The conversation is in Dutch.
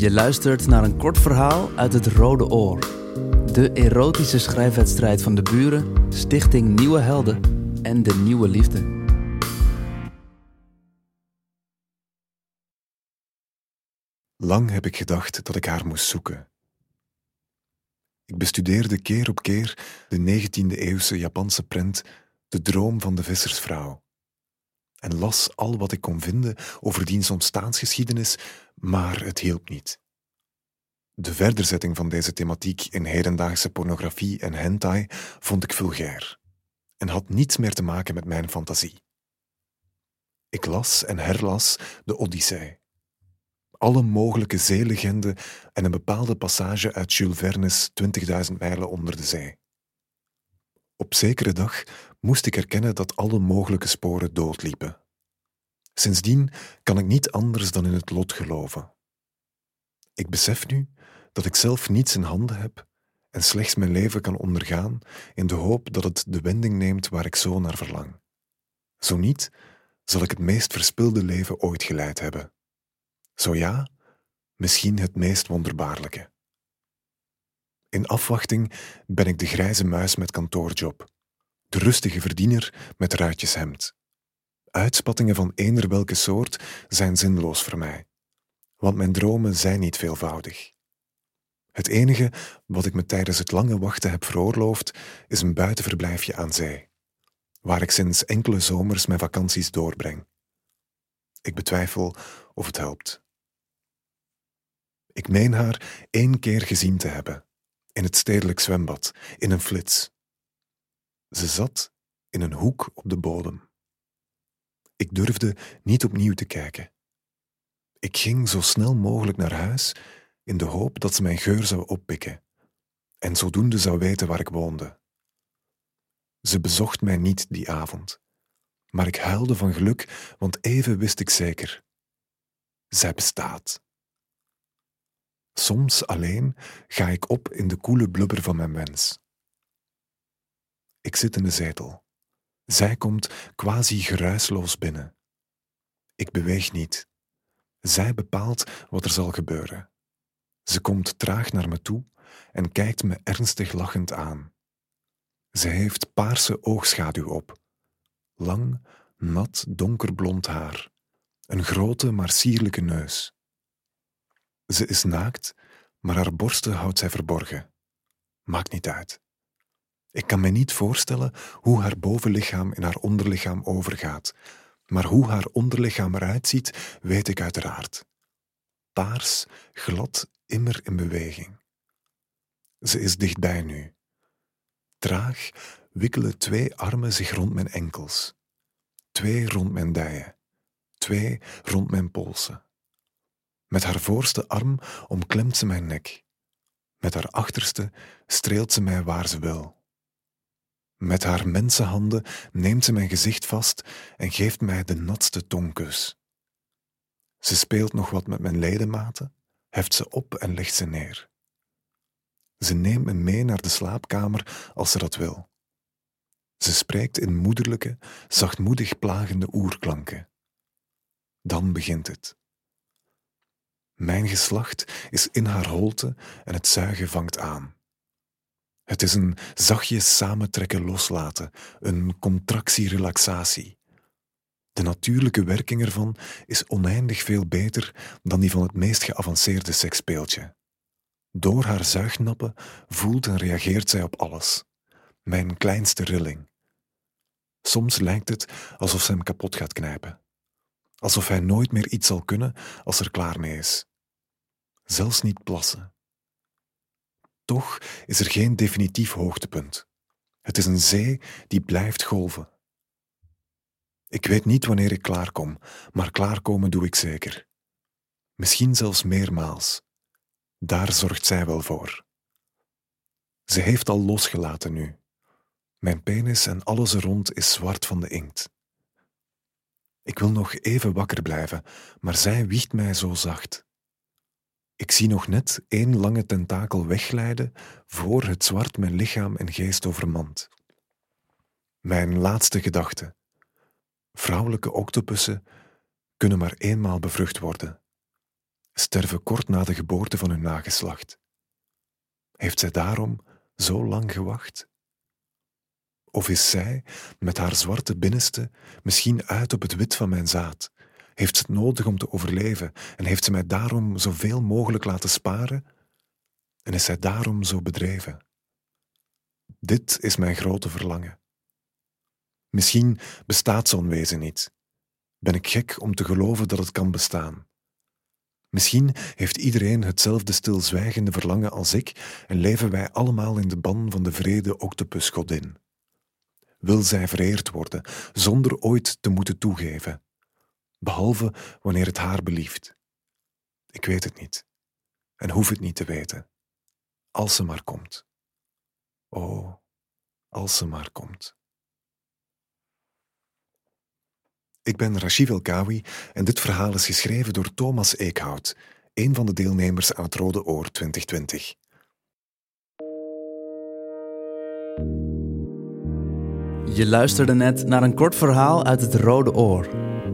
Je luistert naar een kort verhaal uit het Rode Oor. De erotische schrijfwedstrijd van de buren, Stichting Nieuwe Helden en de Nieuwe Liefde. Lang heb ik gedacht dat ik haar moest zoeken. Ik bestudeerde keer op keer de 19e-eeuwse Japanse prent De droom van de vissersvrouw en las al wat ik kon vinden over diens ontstaansgeschiedenis, maar het hielp niet. De verderzetting van deze thematiek in hedendaagse pornografie en hentai vond ik vulgair en had niets meer te maken met mijn fantasie. Ik las en herlas de Odyssee. Alle mogelijke zeelegenden en een bepaalde passage uit Jules Verne's 20.000 mijlen onder de zee. Op zekere dag moest ik erkennen dat alle mogelijke sporen doodliepen. Sindsdien kan ik niet anders dan in het lot geloven. Ik besef nu dat ik zelf niets in handen heb en slechts mijn leven kan ondergaan in de hoop dat het de wending neemt waar ik zo naar verlang. Zo niet, zal ik het meest verspilde leven ooit geleid hebben. Zo ja, misschien het meest wonderbaarlijke. In afwachting ben ik de grijze muis met kantoorjob, de rustige verdiener met ruitjeshemd. Uitspattingen van eender welke soort zijn zinloos voor mij, want mijn dromen zijn niet veelvoudig. Het enige wat ik me tijdens het lange wachten heb veroorloofd, is een buitenverblijfje aan zee, waar ik sinds enkele zomers mijn vakanties doorbreng. Ik betwijfel of het helpt. Ik meen haar één keer gezien te hebben, in het stedelijk zwembad, in een flits. Ze zat in een hoek op de bodem. Ik durfde niet opnieuw te kijken. Ik ging zo snel mogelijk naar huis in de hoop dat ze mijn geur zou oppikken en zodoende zou weten waar ik woonde. Ze bezocht mij niet die avond, maar ik huilde van geluk, want even wist ik zeker: zij bestaat. Soms alleen ga ik op in de koele blubber van mijn wens. Ik zit in de zetel. Zij komt quasi geruisloos binnen. Ik beweeg niet. Zij bepaalt wat er zal gebeuren. Ze komt traag naar me toe en kijkt me ernstig lachend aan. Ze heeft paarse oogschaduw op. Lang, nat, donkerblond haar. Een grote, maar sierlijke neus. Ze is naakt, maar haar borsten houdt zij verborgen. Maakt niet uit. Ik kan me niet voorstellen hoe haar bovenlichaam in haar onderlichaam overgaat, maar hoe haar onderlichaam eruit ziet, weet ik uiteraard. Paars, glad, immer in beweging. Ze is dichtbij nu. Traag wikkelen twee armen zich rond mijn enkels, twee rond mijn dijen, twee rond mijn polsen. Met haar voorste arm omklemt ze mijn nek. Met haar achterste streelt ze mij waar ze wil. Met haar mensenhanden neemt ze mijn gezicht vast en geeft mij de natste tongkus. Ze speelt nog wat met mijn ledematen, heft ze op en legt ze neer. Ze neemt me mee naar de slaapkamer als ze dat wil. Ze spreekt in moederlijke, zachtmoedig plagende oerklanken. Dan begint het. Mijn geslacht is in haar holte en het zuigen vangt aan. Het is een zachtjes samentrekken loslaten, een contractie-relaxatie. De natuurlijke werking ervan is oneindig veel beter dan die van het meest geavanceerde seksspeeltje. Door haar zuignappen voelt en reageert zij op alles. Mijn kleinste rilling. Soms lijkt het alsof ze hem kapot gaat knijpen. Alsof hij nooit meer iets zal kunnen als er klaar mee is zelfs niet plassen. Toch is er geen definitief hoogtepunt. Het is een zee die blijft golven. Ik weet niet wanneer ik klaarkom, maar klaarkomen doe ik zeker. Misschien zelfs meermaals. Daar zorgt zij wel voor. Ze heeft al losgelaten nu. Mijn penis en alles er rond is zwart van de inkt. Ik wil nog even wakker blijven, maar zij wiegt mij zo zacht. Ik zie nog net één lange tentakel wegglijden voor het zwart mijn lichaam en geest overmand. Mijn laatste gedachte. Vrouwelijke octopussen kunnen maar eenmaal bevrucht worden. sterven kort na de geboorte van hun nageslacht. Heeft zij daarom zo lang gewacht? Of is zij, met haar zwarte binnenste, misschien uit op het wit van mijn zaad? Heeft het nodig om te overleven en heeft ze mij daarom zoveel mogelijk laten sparen? En is zij daarom zo bedreven? Dit is mijn grote verlangen. Misschien bestaat zo'n wezen niet. Ben ik gek om te geloven dat het kan bestaan? Misschien heeft iedereen hetzelfde stilzwijgende verlangen als ik en leven wij allemaal in de ban van de vrede octopusgodin. Wil zij vereerd worden, zonder ooit te moeten toegeven, behalve wanneer het haar belieft. Ik weet het niet en hoef het niet te weten, als ze maar komt. Oh, als ze maar komt. Ik ben Rashid Elkawi en dit verhaal is geschreven door Thomas Eekhout, een van de deelnemers aan het Rode Oor 2020. Je luisterde net naar een kort verhaal uit het Rode Oor.